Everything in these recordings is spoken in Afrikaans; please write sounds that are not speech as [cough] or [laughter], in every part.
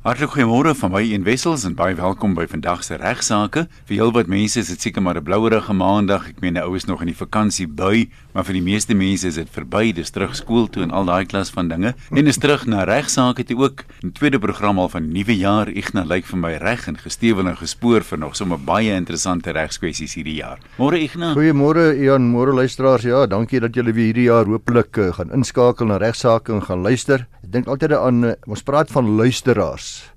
Hartlik goeiemôre van my een wessels en baie welkom by vandag se regsaake. Vir heelwat mense is dit seker maar 'n blouerige maandag. Ek meen die oues nog in die vakansie by, maar vir die meeste mense is dit verby. Dis terug skool toe en al daai klas van dinge. En is terug na regsaake toe ook. 'n Tweede program al van nuwe jaar. Ignas lyk vir my reg en gestewel en gespoor vir nog sommer baie interessante regskwessies hierdie jaar. Môre Ignas. Goeiemôre Ian, môre luisteraars. Ja, dankie dat julle weer hierdie jaar hopelik uh, gaan inskakel na regsaake en gaan luister. Ek dink altyd aan uh, ons praat van luisteraars.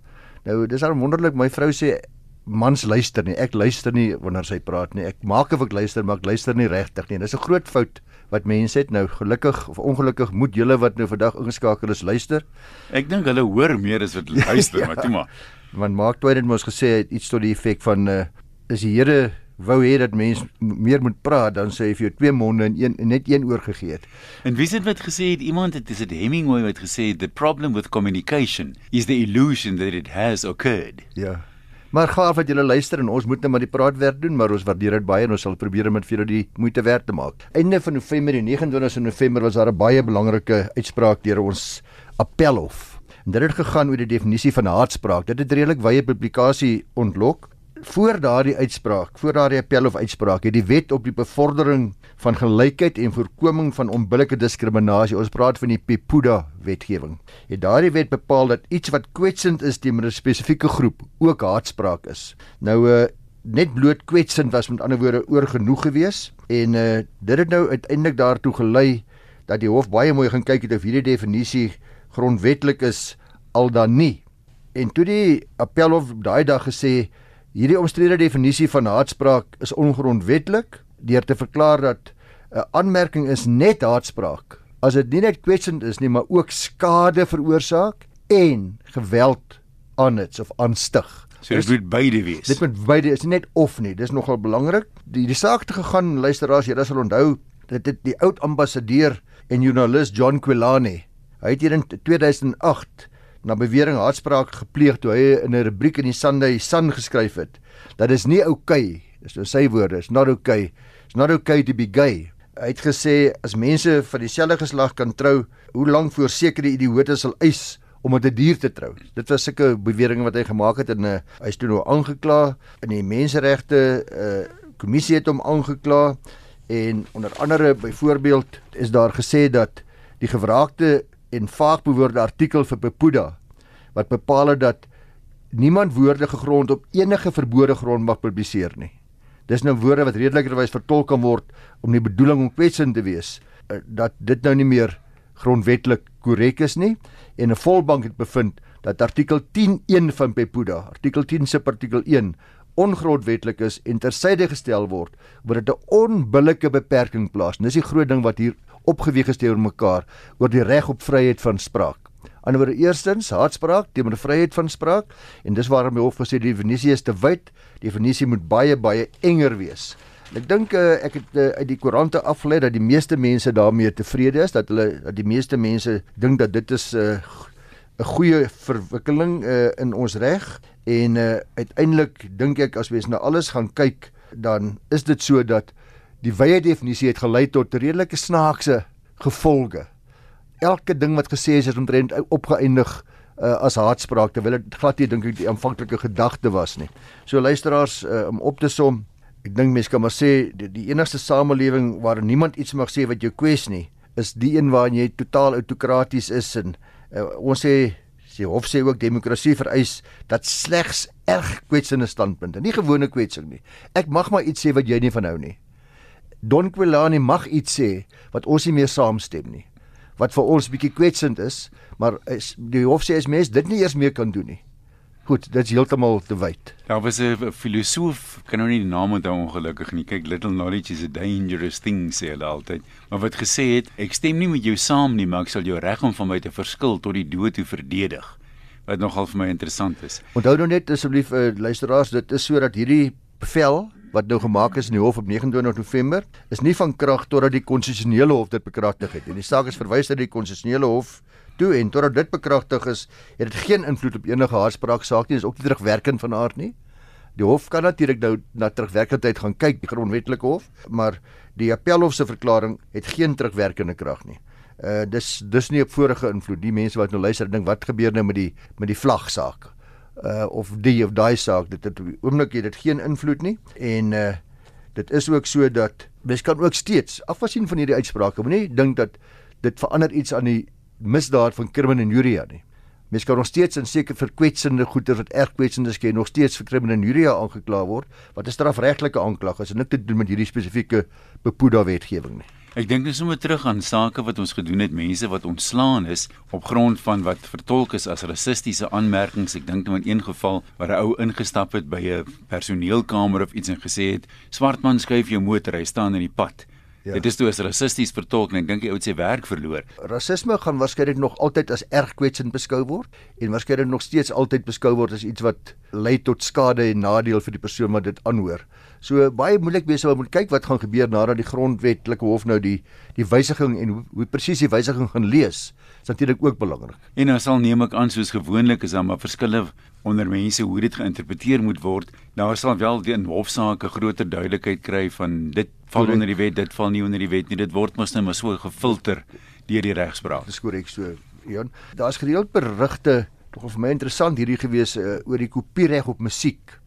Nou dis al wonderlik my vrou sê mans luister nie. Ek luister nie wanneer sy praat nie. Ek maak of ek luister, maar ek luister nie regtig nie. Dis 'n groot fout wat mense het. Nou gelukkig of ongelukkig moet julle wat nou vandag ingeskakel is luister. Ek dink hulle hoor meer as wat [laughs] luister, ja, maar toe maar. Want Mark Twain het mos gesê iets tot die effek van uh is die Here wou hê dat mense meer moet praat dan sê hy vir jou twee monde en een net een oor gegee het. En wie het wat gesê het iemand het is dit Hemingway wat gesê het the problem with communication is the illusion that it has occurred. Ja. Maar gaaf dat julle luister en ons moet net maar die praatwerk doen, maar ons waardeer dit baie en ons sal probeer om dit vir julle die moeite werd te maak. Einde van November, die 29ste November was daar 'n baie belangrike uitspraak deur ons appelhof. En dit het gegaan oor die definisie van haatspraak. Dit het redelik wye publikasie ontlok voor daardie uitspraak, voor daardie appel of uitspraak, het die wet op die bevordering van gelykheid en voorkoming van onbillike diskriminasie, ons praat van die PEPUDA wetgewing. Het daardie wet bepaal dat iets wat kwetsend is teenoor 'n spesifieke groep ook haatspraak is. Nou uh net bloot kwetsend was met ander woorde oorgenoeg gewees en uh dit het nou uiteindelik daartoe gelei dat die hof baie mooi gaan kyk het of hierdie definisie grondwetlik is al dan nie. En toe die appelhof daai dag gesê Hierdie omstrede definisie van haatspraak is ongrondwettig deur te verklaar dat 'n aanmerking is net haatspraak as dit nie net kwetsend is nie, maar ook skade veroorsaak en geweld aanits of aanstig. So dit moet beide wees. Dit moet beide is nie net of nie, dis nogal belangrik. Die die saak te gegaan luisteraars, julle sal onthou dat dit die oud ambassadeur en joernalis John Quilani, hy het hier in 2008 na bewering haatspraak gepleeg toe hy in 'n rubriek in die Sunday Sun geskryf het dat dit is nie oukei okay, dis nou sy woorde is not okay it's not okay to be gay. Hy het gesê as mense van dieselfde geslag kan trou hoe lank voor sekere idioote sal eis om met 'n dier te trou. Dit was sulke beweringe wat hy gemaak het en uh, hy is toe nou aangekla in die menseregte uh, kommissie het hom aangekla en onder andere byvoorbeeld is daar gesê dat die gewraakte en vaag bewoorde artikel vir Pepuda wat bepaal het dat niemand woorde gegrond op enige verbode grond mag publiseer nie. Dis nou woorde wat redelikerwys vertolk kan word om die bedoeling om kwetsend te wees eh, dat dit nou nie meer grondwetlik korrek is nie en 'n volbank het bevind dat artikel 10.1 van Pepuda, artikel 10 se artikel 1 ongrondwetlik is en tersyde gestel word word dit 'n onbillike beperking plaas. Dis die groot ding wat hier opgeweeg is teenoor mekaar oor die reg op vryheid van spraak. Anderswoorde eerstens haatspraak teenoor vryheid van spraak en dis waarom die hof gesê die definisie is te wyd. Die definisie moet baie baie enger wees. Ek dink uh, ek het uh, uit die koerante afgelei dat die meeste mense daarmee tevrede is dat hulle dat die meeste mense dink dat dit is 'n uh, 'n goeie verwikkeling uh, in ons reg en uh, uiteindelik dink ek as mens na alles gaan kyk dan is dit so dat Die wye definisie het gelei tot redelike snaakse gevolge. Elke ding wat gesê is is omtrent opgeëindig uh, as haatspraak terwyl dit glad nie dink ek die aanvanklike gedagte was nie. So luisteraars uh, om op te som, ek dink mense kan maar sê die, die enigste samelewing waar niemand iets mag sê wat jou kwes nie, is die een waarin jy totaal autokraties is en uh, ons sê sê hof sê ook demokrasie vereis dat slegs erg kwetsende standpunte, nie gewone kwetsing nie. Ek mag maar iets sê wat jy nie van hou nie. Don Quilani mag iets sê wat ons nie meer saamstem nie. Wat vir ons bietjie kwetsend is, maar is, die hof sê as mens dit nie eers meer kan doen nie. Goed, dit's heeltemal te wyd. Daar was 'n filosoof, kan nou nie die naam onthou ongelukkig nie. Kyk, little knowledge is a dangerous thing sê hy altyd. Maar wat gesê het, ek stem nie met jou saam nie, maar ek sal jou reg om van my te verskil tot die dood te verdedig. Wat nogal vir my interessant is. Onthou nou net asseblief uh, luisteraars, dit is sodat hierdie bevel wat nou gemaak is in die hof op 29 November is nie van krag totdat die konstitusionele hof dit bekragtig het. En die saak is verwys na die konstitusionele hof toe en totdat dit bekragtig is, het dit geen invloed op enige haarspraak saak nie. Dit is ook nie terugwerkend van aard nie. Die hof kan natuurlik nou na terugwerkendheid gaan kyk, die grondwetlike hof, maar die appelhof se verklaring het geen terugwerkende krag nie. Uh dis dis nie op vorige invloed. Die mense wat nou luister dink wat gebeur nou met die met die vlagsaak uh of die of daai saak dit het oomblik het dit geen invloed nie en uh dit is ook so dat mens kan ook steeds afgesien van hierdie uitsprake moenie dink dat dit verander iets aan die misdaad van kriminenuria nie. Mens kan nog steeds in seker verkwetsende goeder wat erg kwetsend is kan nog steeds vir kriminenuria aangekla word wat 'n strafregtelike aanklag is en niks te doen met hierdie spesifieke bepoeda wetgewing nie Ek dink dis sommer terug aan sake wat ons gedoen het, mense wat ontslaan is op grond van wat vertolk is as rassistiese aanmerkings. Ek dink in een geval waar 'n ou ingestap het by 'n personeelkamer of iets en gesê het: "Swart man skuif jou motor, hy staan in die pad." Ja. Dit is toe as rassisties vertolk en ek dink die ou het sy werk verloor. Rasisme gaan waarskynlik nog altyd as erg kwetsend beskou word en waarskynlik nog steeds altyd beskou word as iets wat lei tot skade en nadeel vir die persoon wat dit aanhoor. So baie moeilik wees om moet kyk wat gaan gebeur nadat die grondwetlike hof nou die die wysiging en hoe, hoe presies die wysiging gaan lees. Is natuurlik ook belangrik. En nou sal neem ek aan soos gewoonlik is daar maar verskille onder mense hoe dit geïnterpreteer moet word. Daar sal wel die hofsaake groter duidelikheid kry van dit val onder die wet, dit val nie onder die wet nie. Dit word mos net maar so gefilter deur die regspraak. Dis korrek so. Jan, daar's gereeld berigte, tog vir my interessant hierdie gewees uh, oor die kopiereg op musiek.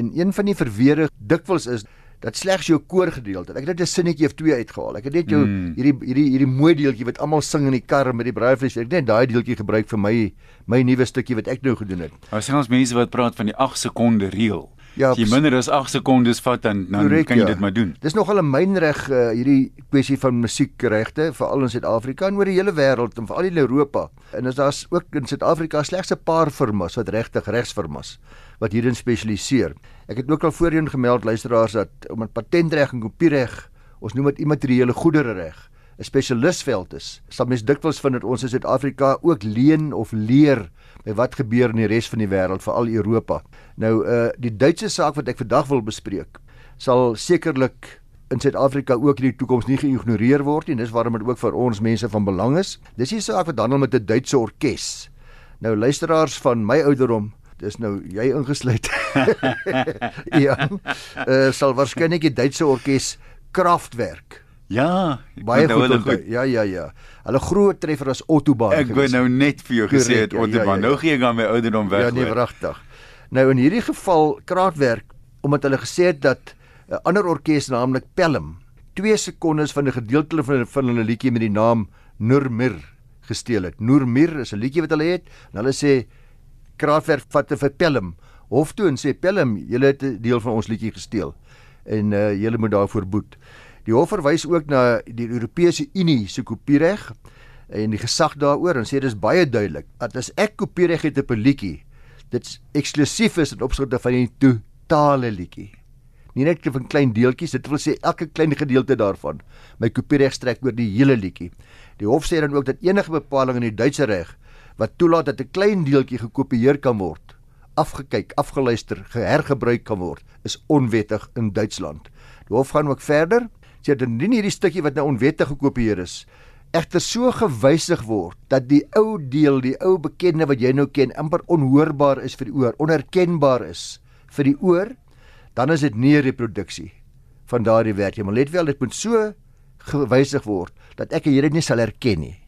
En een van die verweere dikwels is dat slegs jou koorgedeelte. Ek het net 'n sinnetjie of twee uitgehaal. Ek het net jou mm. hierdie hierdie hierdie mooi deeltjie wat almal sing in die kar met die braaivleis. Ek het net daai deeltjie gebruik vir my my nuwe stukkie wat ek nou gedoen het. Daar sien ons mense wat praat van die 8 sekonde reël. Ja, as jy minder as 8 sekondes vat dan dan correct, kan jy ja. dit maar doen. Dis nogal 'n mynreg uh, hierdie kwessie van musiekregte veral in Suid-Afrika en oor die hele wêreld en veral in Europa. En as daar's ook in Suid-Afrika slegs 'n paar firmas wat regtig regsfirmas wat hierin spesialiseer. Ek het ook al voorheen gemeld luisteraars dat om patentreg en kopiereg, ons noem dit immateriële goedere reg, 'n spesialistveld is. Sal mens dikwels vind dat ons in Suid-Afrika ook leen of leer by wat gebeur in die res van die wêreld, veral Europa. Nou uh die Duitse saak wat ek vandag wil bespreek, sal sekerlik in Suid-Afrika ook in die toekoms nie geïgnoreer word nie. Dis waarom dit ook vir ons mense van belang is. Dis die saak wat handel met 'n Duitse orkes. Nou luisteraars van my ouderdom dis nou jy ingesluit. [laughs] ja. Uh, sal waarskynlik die Duitse orkes Kraftwerk. Ja, baie goed, goed. Ja, ja, ja. Hulle groot treffer as Autobahn. Ek wou nou net vir jou gesê het Autobahn. Ja, ja, ja. Nou gee ek aan my ouderdom weg. Ja, nee, wragtig. Nou in hierdie geval Kraftwerk omdat hulle gesê het dat 'n uh, ander orkes naamlik Pelham 2 sekondes van 'n gedeelte van van hulle liedjie met die naam Nurmir gesteel het. Nurmir is 'n liedjie wat hulle het en hulle sê Kraftwerk vat te vir Pelham hof toe en sê Pelham, julle het 'n deel van ons liedjie gesteel en uh, julle moet daarvoor boet. Die hof verwys ook na die Europese Unie se kopiereg en die gesag daaroor en sê dis baie duidelik dat as ek kopiereg het op 'n liedjie, dit eksklusief is in opsigte van die totale liedjie. Nie net van klein deeltjies, dit wil sê elke klein gedeelte daarvan. My kopiereg strek oor die hele liedjie. Die hof sê dan ook dat enige bepaling in die Duitse reg wat toelaat dat 'n klein deeltjie gekopieer kan word, afgekyk, afgeluister, gehergebruik kan word, is onwettig in Duitsland. Die hof gaan ook verder, sê dat indien hierdie stukkie wat nou onwettig gekopieer is, egter so gewysig word dat die ou deel, die ou bekende wat jy nou ken, amper onhoorbaar is vir die oor, onherkenbaar is vir die oor, dan is dit nie 'n reproduksie van daardie werk nie. Maar let wel, dit moet so gewysig word dat ek dit nie sal herken nie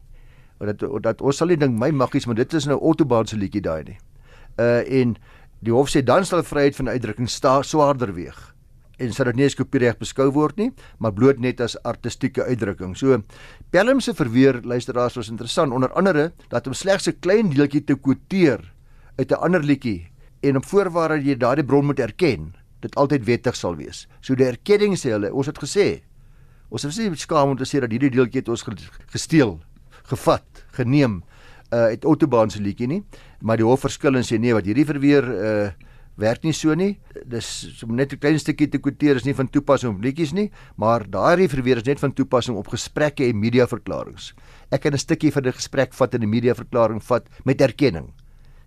dat dat ons sal nie dink my maggies maar dit is nou Autobahn se liedjie daai nie. Uh en die hof sê dan sal vryheid van uitdrukking sta swaarder weeg en sal dit nie as kopiereg beskou word nie, maar bloot net as artistieke uitdrukking. So Pelham se verweer luisteraars was interessant onder andere dat om slegs 'n klein deeltjie te quoteer uit 'n ander liedjie en op voorwaarde jy daardie bron moet erken, dit altyd wettig sal wees. So die erkenning sê hulle, ons het gesê Ons het nie skaam om te sê dat hierdie deeltjie het ons gesteel gevat, geneem uh uit Autobahn se liedjie nie, maar die hof verskil en sê nee, wat hierdie verweer uh werk nie so nie. Dis net 'n klein stukkie te kwoteer is nie van toepassing op liedjies nie, maar daardie verweer is net van toepassing op gesprekke en mediaverklaringe. Ek kan 'n stukkie van 'n gesprek vat en 'n mediaverklaring vat met erkenning.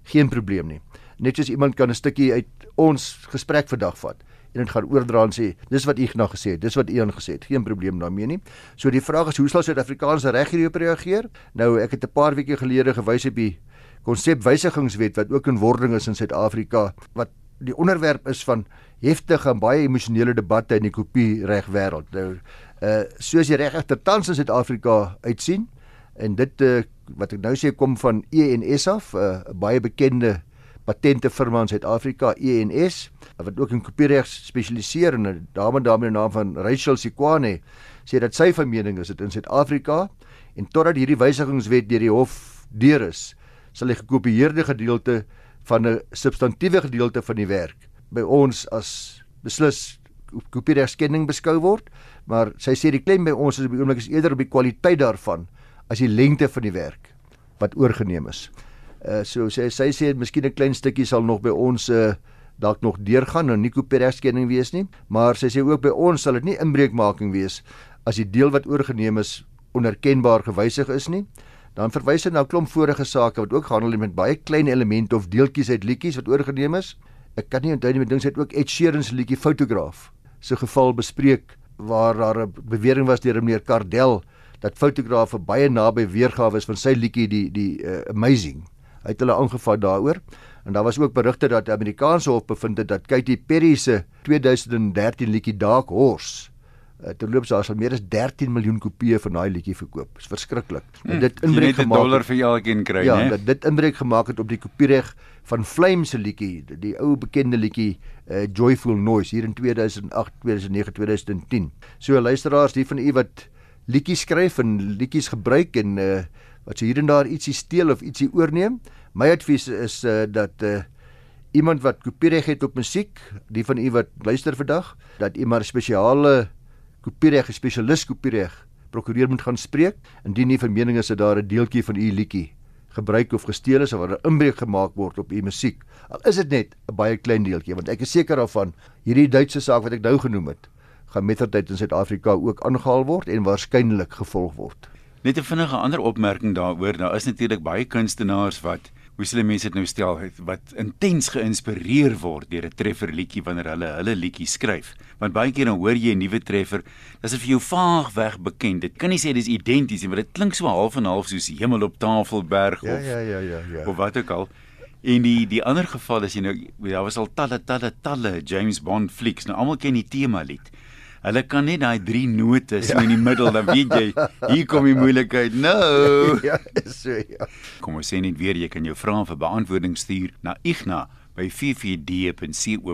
Geen probleem nie. Net soos iemand kan 'n stukkie uit ons gesprek vandag vat en dit gaan oordra en sê dis wat Ignas gesê het, dis wat Ian gesê het, geen probleem daarmee nie. So die vraag is hoe sal Suid-Afrikaanse reg hierop reageer? Nou ek het 'n paar weke gelede gewys op die konsepwysigingswet wat ook in wording is in Suid-Afrika wat die onderwerp is van heftige en baie emosionele debatte in die kopiereg wêreld. Nou uh soos die reg egter tans in Suid-Afrika uitsien en dit uh, wat ek nou sê kom van ENS af, 'n uh, baie bekende patente firma in Suid-Afrika, ENS, wat ook in kopiereg spesialiseer en 'n dame met die naam van Rachel Sikwane sê dat sy van mening is dit in Suid-Afrika en totdat hierdie wysigingswet deur die hof deur is, sal die gekopieerde gedeelte van 'n substantiëre gedeelte van die werk by ons as beslis kopieregskenning beskou word, maar sy sê die klem by ons is op die oomblik is eerder op die kwaliteit daarvan as die lengte van die werk wat oorgeneem is. Uh so sê sy sê miskien 'n klein stukkie sal nog by ons uh dalk nog deurgaan en nie kopieregskenning wees nie, maar sy sê ook by ons sal dit nie inbreukmaking wees as die deel wat oorgeneem is onherkenbaar gewysig is nie. Dan verwys hy na 'n klomp vorige sake wat ook gehandel het met baie klein elemente of deeltjies uit liedjies wat oorgeneem is. Ek kan nie onthou nie, maar dink sy het ook Ed Sheeran se liedjie Fotograaf se geval bespreek waar daar 'n bewering was deur meneer Cardell dat fotograaf baie naby weergawe is van sy liedjie die die uh, Amazing. Hy het hulle aangevat daaroor. En daar was ook berigte dat die Amerikaanse hof bevind het dat Katy Perry se 2013 liedjie Dark Horse Uh, terloops daar sal meer as 13 miljoen kopieë van daai liedjie verkoop. Dis verskriklik. Hmm, dit inbreuk gemaak. 'n dollar vir elkeen kry, ja, né? Ja, dit inbreuk gemaak het op die kopiereg van Flame se liedjie, die, die ou bekende liedjie uh, Joyful Noise hier in 2008, 2009, 2010. So luisteraars, die van u wat liedjies skryf en liedjies gebruik en uh, wat so hier en daar ietsie steel of ietsie oorneem, my advies is uh, dat uh, iemand wat kopiereg het op musiek, die van u wat luister vandag, dat u maar spesiale kopiereg spesialis kopiereg prokureur moet gaan spreek indien nie van mening is dat daar 'n deeltjie van u liedjie gebruik of gesteel is of waar 'n inbreuk gemaak word op u musiek. Al is dit net 'n baie klein deeltjie want ek is seker daarvan hierdie Duitse saak wat ek nou genoem het gaan mettertyd in Suid-Afrika ook aangehaal word en waarskynlik gevolg word. Net 'n vinnige ander opmerking daaroor, daar is natuurlik baie kunstenaars wat hoe sê mense dit nou stel wat intens geïnspireer word deur 'n treffer liedjie wanneer hulle hulle liedjie skryf. Want baie keer dan hoor jy 'n nuwe treffer, dis vir jou vaag weg bekend. Dit kan nie sê dis identies nie, maar dit klink so half en half soos Hemel op Tafelberg ja, of ja ja ja ja. Of wat ook al. En die die ander geval is jy nou daar was al talle talle talle James Bond flieks. Nou almal ken die tema lied. Hulle kan net daai drie note so ja. in die middel dan weet jy hier kom die moeilikheid nou. [laughs] ja, so ja. Kom ons sê net weer jy kan jou vrae vir beantwoording stuur na Igna by ffd.co.za.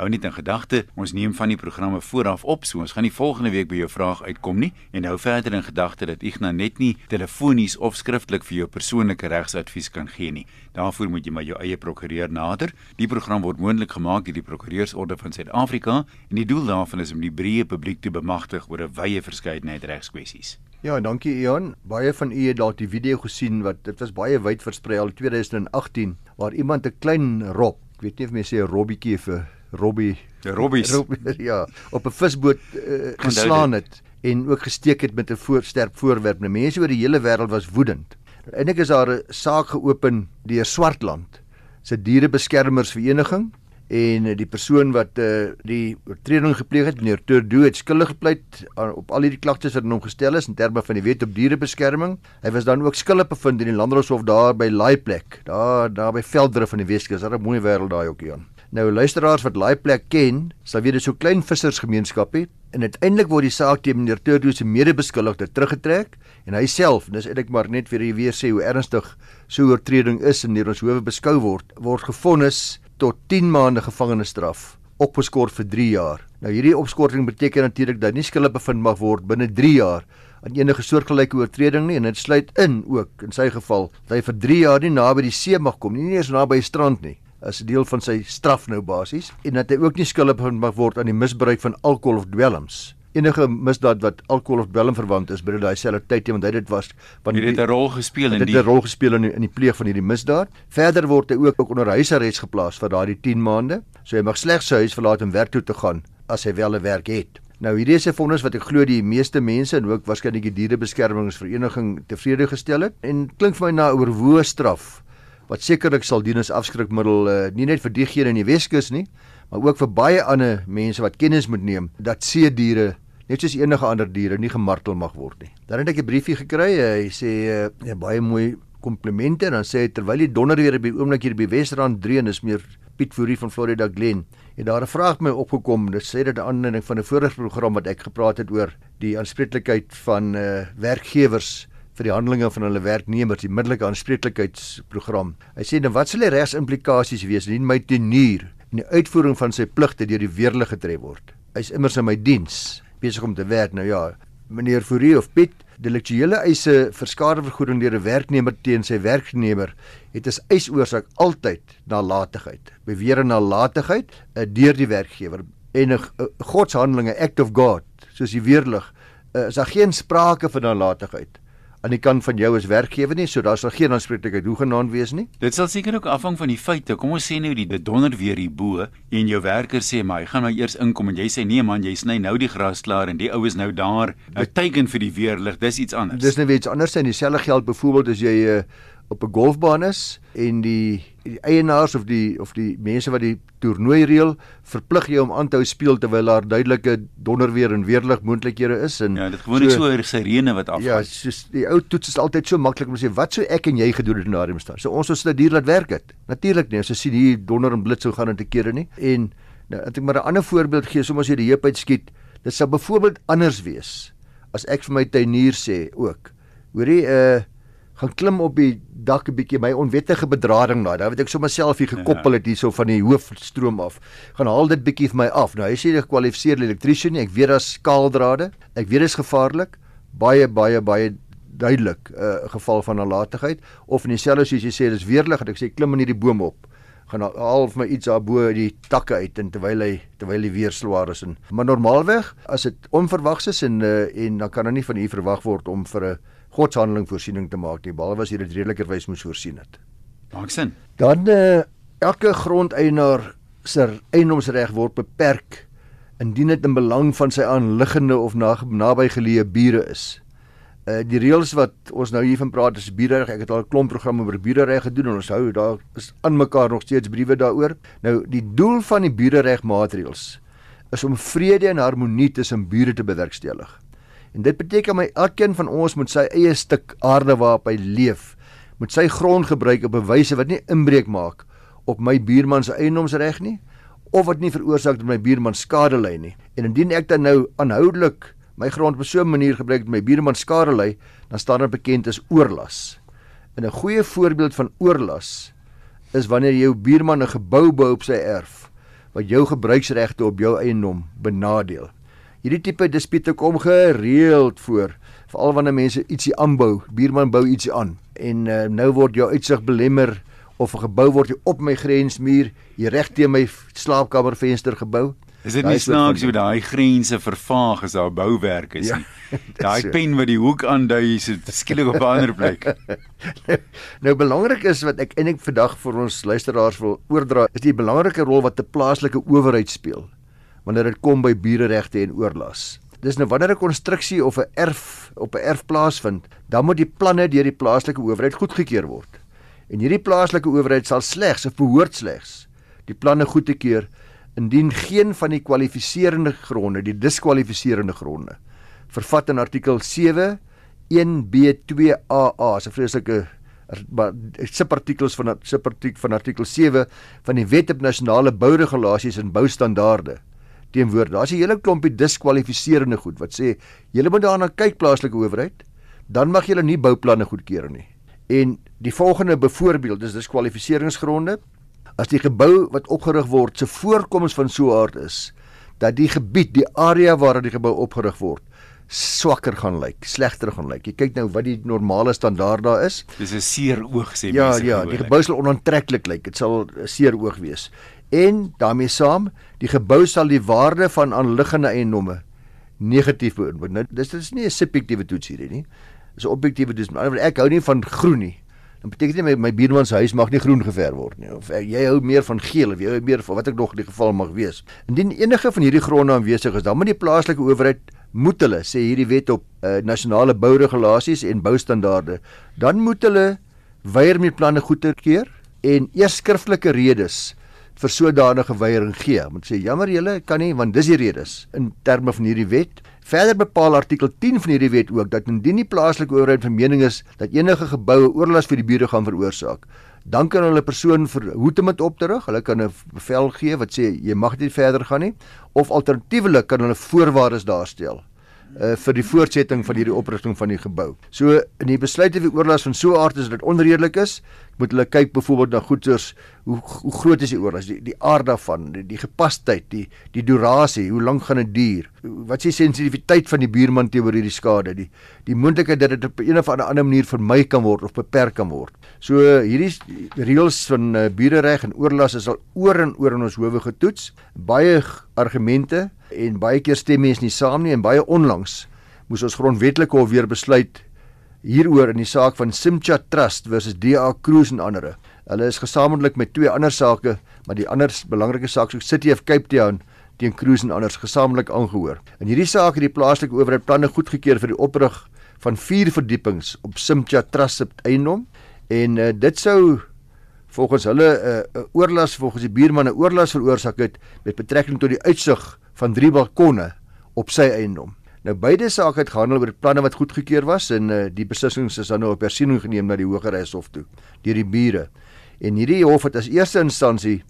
Hou net in gedagte, ons neem van die programme vooraf op, so ons gaan nie volgende week by jou vraag uitkom nie en hou verder in gedagte dat Igna net nie telefonies of skriftelik vir jou persoonlike regsadvies kan gee nie. Daarvoor moet jy maar jou eie prokureur nader. Die program word moontlik gemaak deur die Prokureursorde van Suid-Afrika en die doel daarvan is om die breë publiek te bemagtig oor 'n wye verskeidenheid regskwessies. Ja, dankie Ian. Baie van u het dalk die video gesien wat dit was baie wyd versprei al 2018 waar iemand 'n klein rob, ek weet nie of mense sê robbietjie vir Robbie, Robbies. Rob, [laughs] ja, op 'n visboot uh, geslaan het en ook gesteek het met 'n voorsterp voorwerp. Nou mense oor die hele wêreld was woedend. Eindelik is daar 'n saak geopen deur Swartland se dierebeskermersvereniging en die persoon wat uh, die oortreding gepleeg het, meneer Turdo het skuldig gepleit op al hierdie klagtes wat aan hom gestel is in terme van die wet op dierebeskerming. Hy was dan ook skuldig bevind in die landdroshof daar by Laaiplek, daar daar by Veldrif van die Weskus. Daar 'n mooi wêreld daai ook hier. Nou luisteraars wat Laaiplek ken, sal weet dit so klein vissersgemeenskapie en uiteindelik word die saak teen meneer Turdo se medebeskuldigde teruggetrek en hy self, dis eintlik maar net vir weer sê hoe ernstig so 'n oortreding is en deur ons howe beskou word, word gefonnis tot 10 maande gevangenisstraf opgeskort vir 3 jaar. Nou hierdie opskorting beteken natuurlik dat nie skuldig bevind mag word binne 3 jaar aan enige soortgelyke oortreding nie en dit sluit in ook in sy geval dat hy vir 3 jaar nie naby die see mag kom nie, nie eens naby die strand nie as 'n deel van sy straf nou basies en dat hy ook nie skuldig bevind mag word aan die misbruik van alkohol of dwelms enige misdaad wat alkohol of dwelm verwant is binne daai selfde tyd want hy dit was want hy het 'n rol gespeel in die het 'n rol gespeel in die, in die pleeg van hierdie misdaad. Verder word hy ook ook onder huisarrest geplaas vir daardie 10 maande. So hy mag slegs sy huis verlaat om werk toe te gaan as hy wel 'n werk het. Nou hierdie is 'n vonnis wat ek glo die meeste mense en ook waarskynlik die dierebeskermingsvereniging tevrede gestel het en klink vir my na 'n oorwoë straf wat sekerlik sal dien as afskrikmiddel uh, nie net vir diegene in die Weskus nie, maar ook vir baie ander mense wat kennis moet neem dat see diere net soos enige ander diere nie gemartel mag word nie. Dan het ek 'n briefie gekry. Hy sê uh, baie mooi komplimente en dan sê hy terwyl die donder weer by oomblik hier by Wesrand dreun is meer Piet Fourie van Florida Glen. En daar 'n vraag my opgekom. Dit sê dit 'n aanleiding van 'n vorige program wat ek gepraat het oor die aanspreeklikheid van uh, werkgewers vir die handelinge van hulle werknemers, die middelike aanspreeklikheidsprogram. Hy sê nou wat sal die regsimplikasies wees indien my tenier in die uitvoering van sy pligte deur die weerlig getref word? Hy's immers in my diens besig om te werk. Nou ja, meneer Fourie of Piet, delektuele eise vir skadevergoeding deur 'n werknemer teen sy werkgewer het as eisoorsaak altyd nalatigheid. Beweer nalatigheid uh, deur die werkgewer en 'n uh, godshandelinge act of God, soos die weerlig, uh, is daar geen sprake van nalatigheid aan die kant van jou as werkgewer nie, so daar sal geen aanspreeklikheid hoegenaamd wees nie. Dit sal seker ook afhang van die feite. Kom ons sê nou die donder weer hier bo en jou werker sê maar hy gaan nou eers inkom en jy sê nee man, jy sny nou die gras klaar en die ou is nou daar. Nou teiken vir die weerlig, dis iets anders. Dis net nou iets anders en dieselfde geld byvoorbeeld as jy uh, op 'n golfbaan is en die, die eienaars of die of die mense wat die toernooi reël verplig jy om aan te hou speel terwyl daar duidelike donderweer en weerlig moontlikhede is en Ja, dit gewoonlik so, so sirene wat afgaan. Ja, soos die ou toets is altyd so maklik om te sê wat sou ek en jy gedoen het in daardie omstandighede. So ons het dit dier laat werk het. Natuurlik nie, as jy sien hier donder en blits sou gaan in te kere nie. En nou ek maar 'n ander voorbeeld gee, soms as jy die heup uitskiet, dit sou byvoorbeeld anders wees as ek vir my tuinier sê ook. Hoorie, uh gaan klim op die dak 'n bietjie my onwettige bedrading daai. Daar weet ek sommer self hier gekoppel het hierso van die hoofstroom af. Gaan haal dit bietjie vir my af. Nou hy sê hy gekwalifiseerde elektriesien. Ek weet daar's skaaldrade. Ek weet dit is gevaarlik. Baie baie baie duidelik 'n uh, geval van nalatigheid of in dieselfde soos jy sê dis weerlig en ek sê klim in hierdie boom op gaan half my iets daar bo die takke uit en terwyl hy terwyl die weer swaar is en maar normaalweg as dit onverwags is en uh, en dan kan dan nie van u verwag word om vir 'n godshandeling voorsiening te maak nie behalwe as jy dit redelikerwys moes voorsien het. Maak sin. Dan uh, elke grondeienaar se eiendomsreg word beperk indien dit in belang van sy aanliggende of na, nabygeleë bure is. Uh die reëls wat ons nou hiervan praat is bierereg. Ek het al 'n klomp programme oor bierereg gedoen en ons hou daar is aan mekaar nog steeds briewe daaroor. Nou die doel van die bierereg maatreëls is om vrede en harmonie tussen bure te bewerkstellig. En dit beteken my elkeen van ons moet sy eie stuk aarde waarop hy leef, moet sy grond gebruik op 'n wyse wat nie inbreuk maak op my buurman se eiendomsreg nie of wat nie veroorsaak dat my buurman skade ly nie. En indien ek dan nou aanhoudelik my grond op so 'n manier gebruik dat my buurman skade ly, dan staan dit bekend as oorlas. En 'n goeie voorbeeld van oorlas is wanneer jou buurman 'n gebou bou op sy erf wat jou gebruiksregte op jou eiendom benadeel. Hierdie tipe dispute kom gereeld voor, veral wanneer mense ietsie aanbou, buurman bou ietsie aan en uh, nou word jou uitsig belemmer of 'n gebou word op my grensmuur, hier reg teen my slaapkamervenster gebou. Is dit nie snaaks hoe daai grense vervaag as daar bouwerk is ja, nie? [laughs] Daai so. pen wat die hoek aandui is skielik op 'n ander plek. nou, [laughs] nou belangrik is wat ek eintlik vandag vir ons luisteraars wil oordra, is die belangrike rol wat 'n plaaslike owerheid speel wanneer dit kom by bureregte en oorlas. Dis nou wanneer 'n konstruksie of 'n erf op 'n erf plaasvind, dan moet die planne deur die plaaslike owerheid goedgekeur word. En hierdie plaaslike owerheid sal slegs of behoort slegs die planne goedkeur indien geen van die kwalifiserende gronde, die diskwalifiserende gronde, vervat in artikel 7 1B2AA, so vreeslike maar subartikels van subartikel van artikel 7 van die Wet op Nasionale Bouregulasies en Boustandaarde teenwoordig. Daar's 'n hele klompie diskwalifiserende goed wat sê julle moet daarna kyk plaaslike owerheid, dan mag julle nie bouplanne goedkeur nie. En die volgende byvoorbeeld is diskwalifikasiegronde as die gebou wat opgerig word se voorkoms van so 'n aard is dat die gebied, die area waar die gebou opgerig word, swakker gaan lyk, slegter gaan lyk. Jy kyk nou wat die normale standaard daar is. Dis 'n seer oog sê ja, mense. Ja, ja, die gebou sal onaantreklik lyk. Dit sal 'n seer oog wees en daarmee saam die gebou sal die waarde van aanliggende eiendomme negatief beïnvloed. Nou dis dis nie 'n subjektiewe toets hierdie nie. Dis 'n objektiewe toets. Maar ek hou nie van groen nie. Dan beteken dit my my buurman se huis mag nie groen geverf word nie. Of ek, jy hou meer van geel of jy hou meer van wat ek nog in die geval mag wees. Indien enige van hierdie gronde aanwesig is, dan moet die plaaslike owerheid moet hulle sê hierdie wet op uh, nasionale bouregulasies en boustandaarde, dan moet hulle weier met planne goedkeur en eers skriftelike redes vir sodanige weiering gee. Moet sê jammer julle kan nie want dis die redes in terme van hierdie wet. Verder bepaal artikel 10 van hierdie wet ook dat indien die plaaslike owerheid van mening is dat enige geboue oorlas vir die bure gaan veroorsaak, dan kan hulle persoon verhoed om dit op te rig. Hulle kan 'n bevel gee wat sê jy mag nie verder gaan nie of alternatiefelik kan hulle voorwaardes daarstel uh, vir die voortsetting van hierdie oprigting van die gebou. So in die besluit of die oorlas van so 'n aard is dit onredelik is, moet hulle kyk byvoorbeeld na goeders hoe hoe groot is die oorlas, die, die aard daarvan, die, die gepasheid, die die durasie, hoe lank gaan dit duur? Wat is die sensitiwiteit van die buurman teenoor hierdie skade? Die die moontlikheid dat dit op 'n of ander manier vermy kan word of beperk kan word. So hierdie reëls van uh, buurereg en oorlas is al oor en oor in ons howe getoets. Baie argumente en baie keer stem mense nie saam nie en baie onlangs moes ons grondwetlike hof weer besluit hieroor in die saak van Simcha Trust versus DA Cruise en ander. Hulle is gesamentlik met twee ander sake, maar die ander belangrike saak so City of Cape Town teen Cruise en anders gesamentlik aangehoor. In hierdie saak het die plaaslike owerheid planne goedgekeur vir die oprig van 4 verdiepings op Simcha Trust se eiendom en uh, dit sou volgens hulle 'n uh, uh, oorlas volgens die buurman 'n oorlas veroorsaak het met betrekking tot die uitsig van drie balkonne op sy eiendom. Nou beide sake het gehandel oor planne wat goedgekeur was en uh, die beslissings is dan nou op hersiening geneem na die Hooggeregshof toe deur die bure. En hierdie hof het as eerste instansie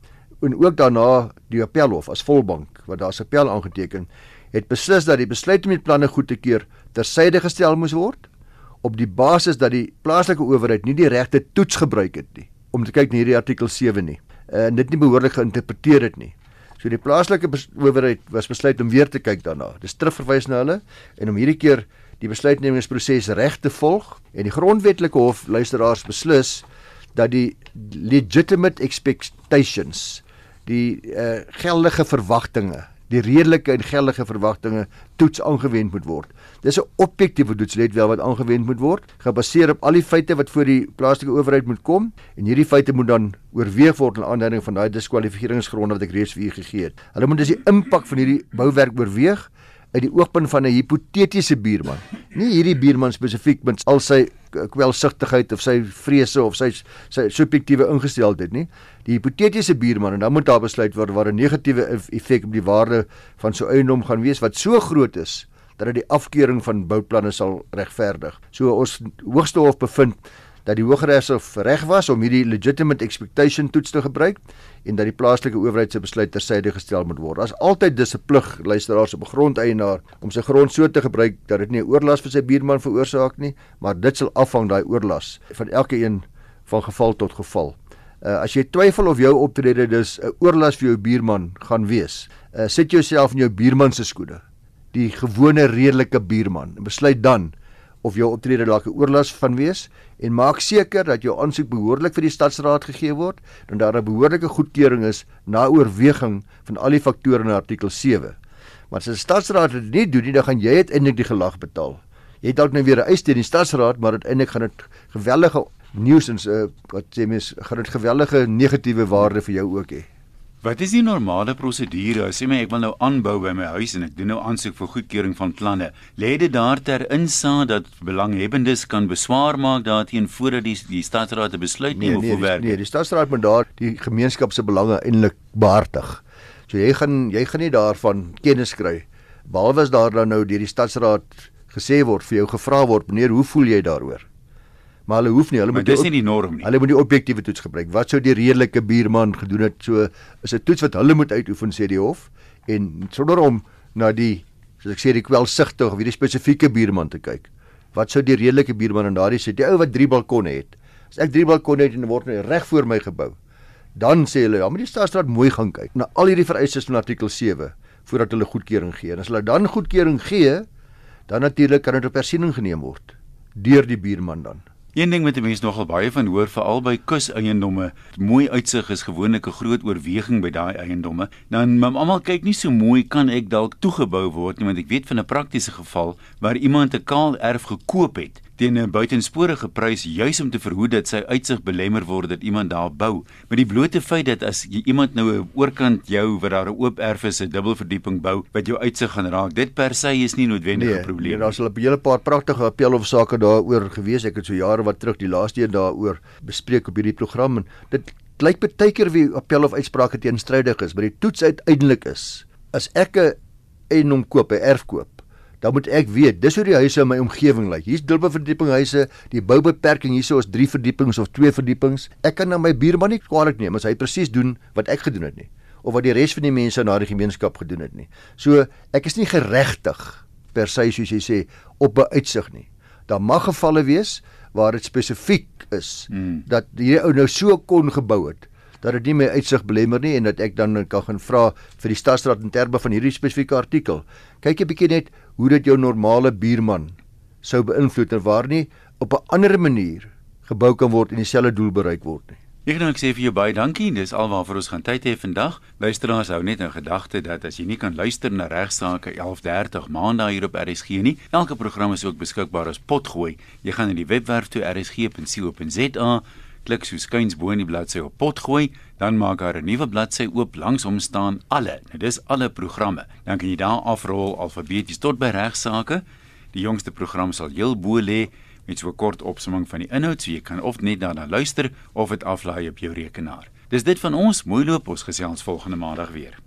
en ook daarna die appelhof as volbank wat daar 'n appel aangeteken het beslis dat die besluit om die planne goed te keur tersyde gestel moes word op die basis dat die plaaslike owerheid nie die regte toets gebruik het nie om te kyk na hierdie artikel 7 nie en dit nie behoorlik geïnterpreteer het nie. So die plaaslike owerheid was besluit om weer te kyk daarna. Dis terugverwys na hulle en om hierdie keer die besluitnemingsproses reg te volg en die grondwetlike hof luisteraars beslis dat die legitimate expectations die uh, geldige verwagtinge die redelike en geldige verwagtinge toets aangewend moet word. Dis 'n objektiewe toets let wel wat aangewend moet word, gebaseer op al die feite wat voor die plaaslike owerheid moet kom en hierdie feite moet dan oorweeg word in aanduiding van daai diskwalifikeringsgronde wat ek reeds vir u gegee het. Hulle moet dus die impak van hierdie bouwerk oorweeg uit die oogpunt van 'n hipotetiese buurman. Nie hierdie buurman spesifiek met al sy kwelsigtigheid of sy vrese of sy sy subjektiewe ingesteldheid nie. Die hipotetiese buurman en dan moet daar besluit word waar 'n negatiewe effek op die waarde van so eiendom gaan wees wat so groot is dat dit die afkeuring van bouplanne sal regverdig. So ons hoogste hof bevind dat die Hooggeregshof reg was om hierdie legitimate expectation toets te gebruik en dat die plaaslike owerheid se besluit tersyde gestel moet word. Daar's altyd dis 'n plig luisteraars op 'n grondeienaar om sy grond so te gebruik dat dit nie 'n oorlas vir sy buurman veroorsaak nie, maar dit sal afhang daai oorlas van elke een van geval tot geval. Uh, as jy twyfel of jou optrede dus 'n oorlas vir jou buurman gaan wees, uh, sit jouself in jou buurman se skoene. Die gewone redelike buurman. Besluit dan of jou optrede dalk 'n oorlas van wees en maak seker dat jou aansoek behoorlik vir die stadsraad gegee word en daar 'n behoorlike goedkeuring is na oorweging van al die faktore in artikel 7. Maar as die stadsraad dit nie doen nie, dan gaan jy uiteindelik die gelag betaal. Jy het dalk nou weer 'n eis teen die stadsraad, maar uiteindelik gaan dit geweldige nuisance uh, wat sê mens gaan dit geweldige negatiewe waarde vir jou ook hê. Wat is die normale prosedure? As jy my ek wil nou aanbou by my huis en ek doen nou aansoek vir goedkeuring van planne. Lê dit daar ter insaag dat belanghebbendes kan beswaar maak daarteen voordat die die stadsraad 'n besluit neem nee, of nee, werk nee, die stadsraad moet daar die gemeenskap se belange eintlik behartig. So jy gaan jy gaan nie daarvan kennis kry behalwe as daar dan nou deur die stadsraad gesê word vir jou gevra word meneer hoe voel jy daaroor? Maar hulle hoef nie hulle maar moet dis nie die norm nie. Hulle moet die objektiewe toets gebruik. Wat sou die redelike buurman gedoen het? So is 'n toets wat hulle moet uitoefen sê die hof en sonder om na die soos ek sê die kwelsigtig of hierdie spesifieke buurman te kyk. Wat sou die redelike buurman en daardie sê die ou wat drie balkonne het. As ek drie balkonne het en word nou reg voor my gebou, dan sê hulle ja, moet die staatsraad mooi gaan kyk na al hierdie vereistes van artikel 7 voordat hulle goedkeuring gee. En as hulle dan goedkeuring gee, dan natuurlik kan dit op hersiening geneem word deur die buurman dan. Een ding wat mense nogal baie van hoor veral by kuseiendomme, mooi uitsig is gewoonlik 'n groot oorweging by daai eiendomme. Dan almal kyk nie so mooi kan ek dalk toegebou word nie want ek weet van 'n praktiese geval waar iemand 'n kaal erf gekoop het teen 'n buitensporige prys juis om te verhoed dat sy uitsig belemmer word dat iemand daar bou. Maar die blote feit dat as jy iemand nou 'n oorkant jou wat daar 'n oop erf is, 'n dubbelverdieping bou wat jou uitsig gaan raak, dit per se is nie noodwendig 'n nee, probleem. Nee, daar's 'n hele paar pragtige appelhofsaake daaroor gewees. Ek het so jare wat terug die laaste een daaroor bespreek op hierdie program en dit lyk baie keer wie appelhof uitsprake teenstrydig is, maar die toets uiteindelik is as ek 'n en hom koop, 'n erf koop dan moet ek weet dis hoe die huise in my omgewing lyk. Hier's dubbel verdieping huise, die boubeperking hierso is 3 verdiepings of 2 verdiepings. Ek kan na my buurman nie kwaadlik neem as hy presies doen wat ek gedoen het nie of wat die res van die mense in daardie gemeenskap gedoen het nie. So ek is nie geregtig per se soos jy sê op 'n uitsig nie. Daar mag gevalle wees waar dit spesifiek is hmm. dat hierdie ou nou so kon gebou het dat dit nie my uitsig belemmer nie en dat ek dan kan gaan vra vir die stadsraad in terme van hierdie spesifieke artikel. Kyk 'n bietjie net hoe dit jou normale buurman sou beïnvloed en waar nie op 'n ander manier gebou kan word en dieselfde doel bereik word nie. Ek dink ek sê vir jou baie dankie. Dis alwaarvoor ons gaan tyd hê vandag. Luisteraars hou net in gedagte dat as jy nie kan luister na regsaake 11:30 maandag hier op RSG nie, elke program is ook beskikbaar as potgooi. Jy gaan na die webwerf toe rsg.co.za klik so skuins bo in die bladsy op potgooi, dan maak daar 'n nuwe bladsy oop langs hom staan alle. Nou dis alle programme. Dan kan jy daar afrol alfabeties tot by regsaake. Die jongste program sal heel bo lê met so 'n kort opsomming van die inhoud, so jy kan of net daarna luister of dit aflaai op jou rekenaar. Dis dit van ons, mooi loop, ons gesels volgende maandag weer.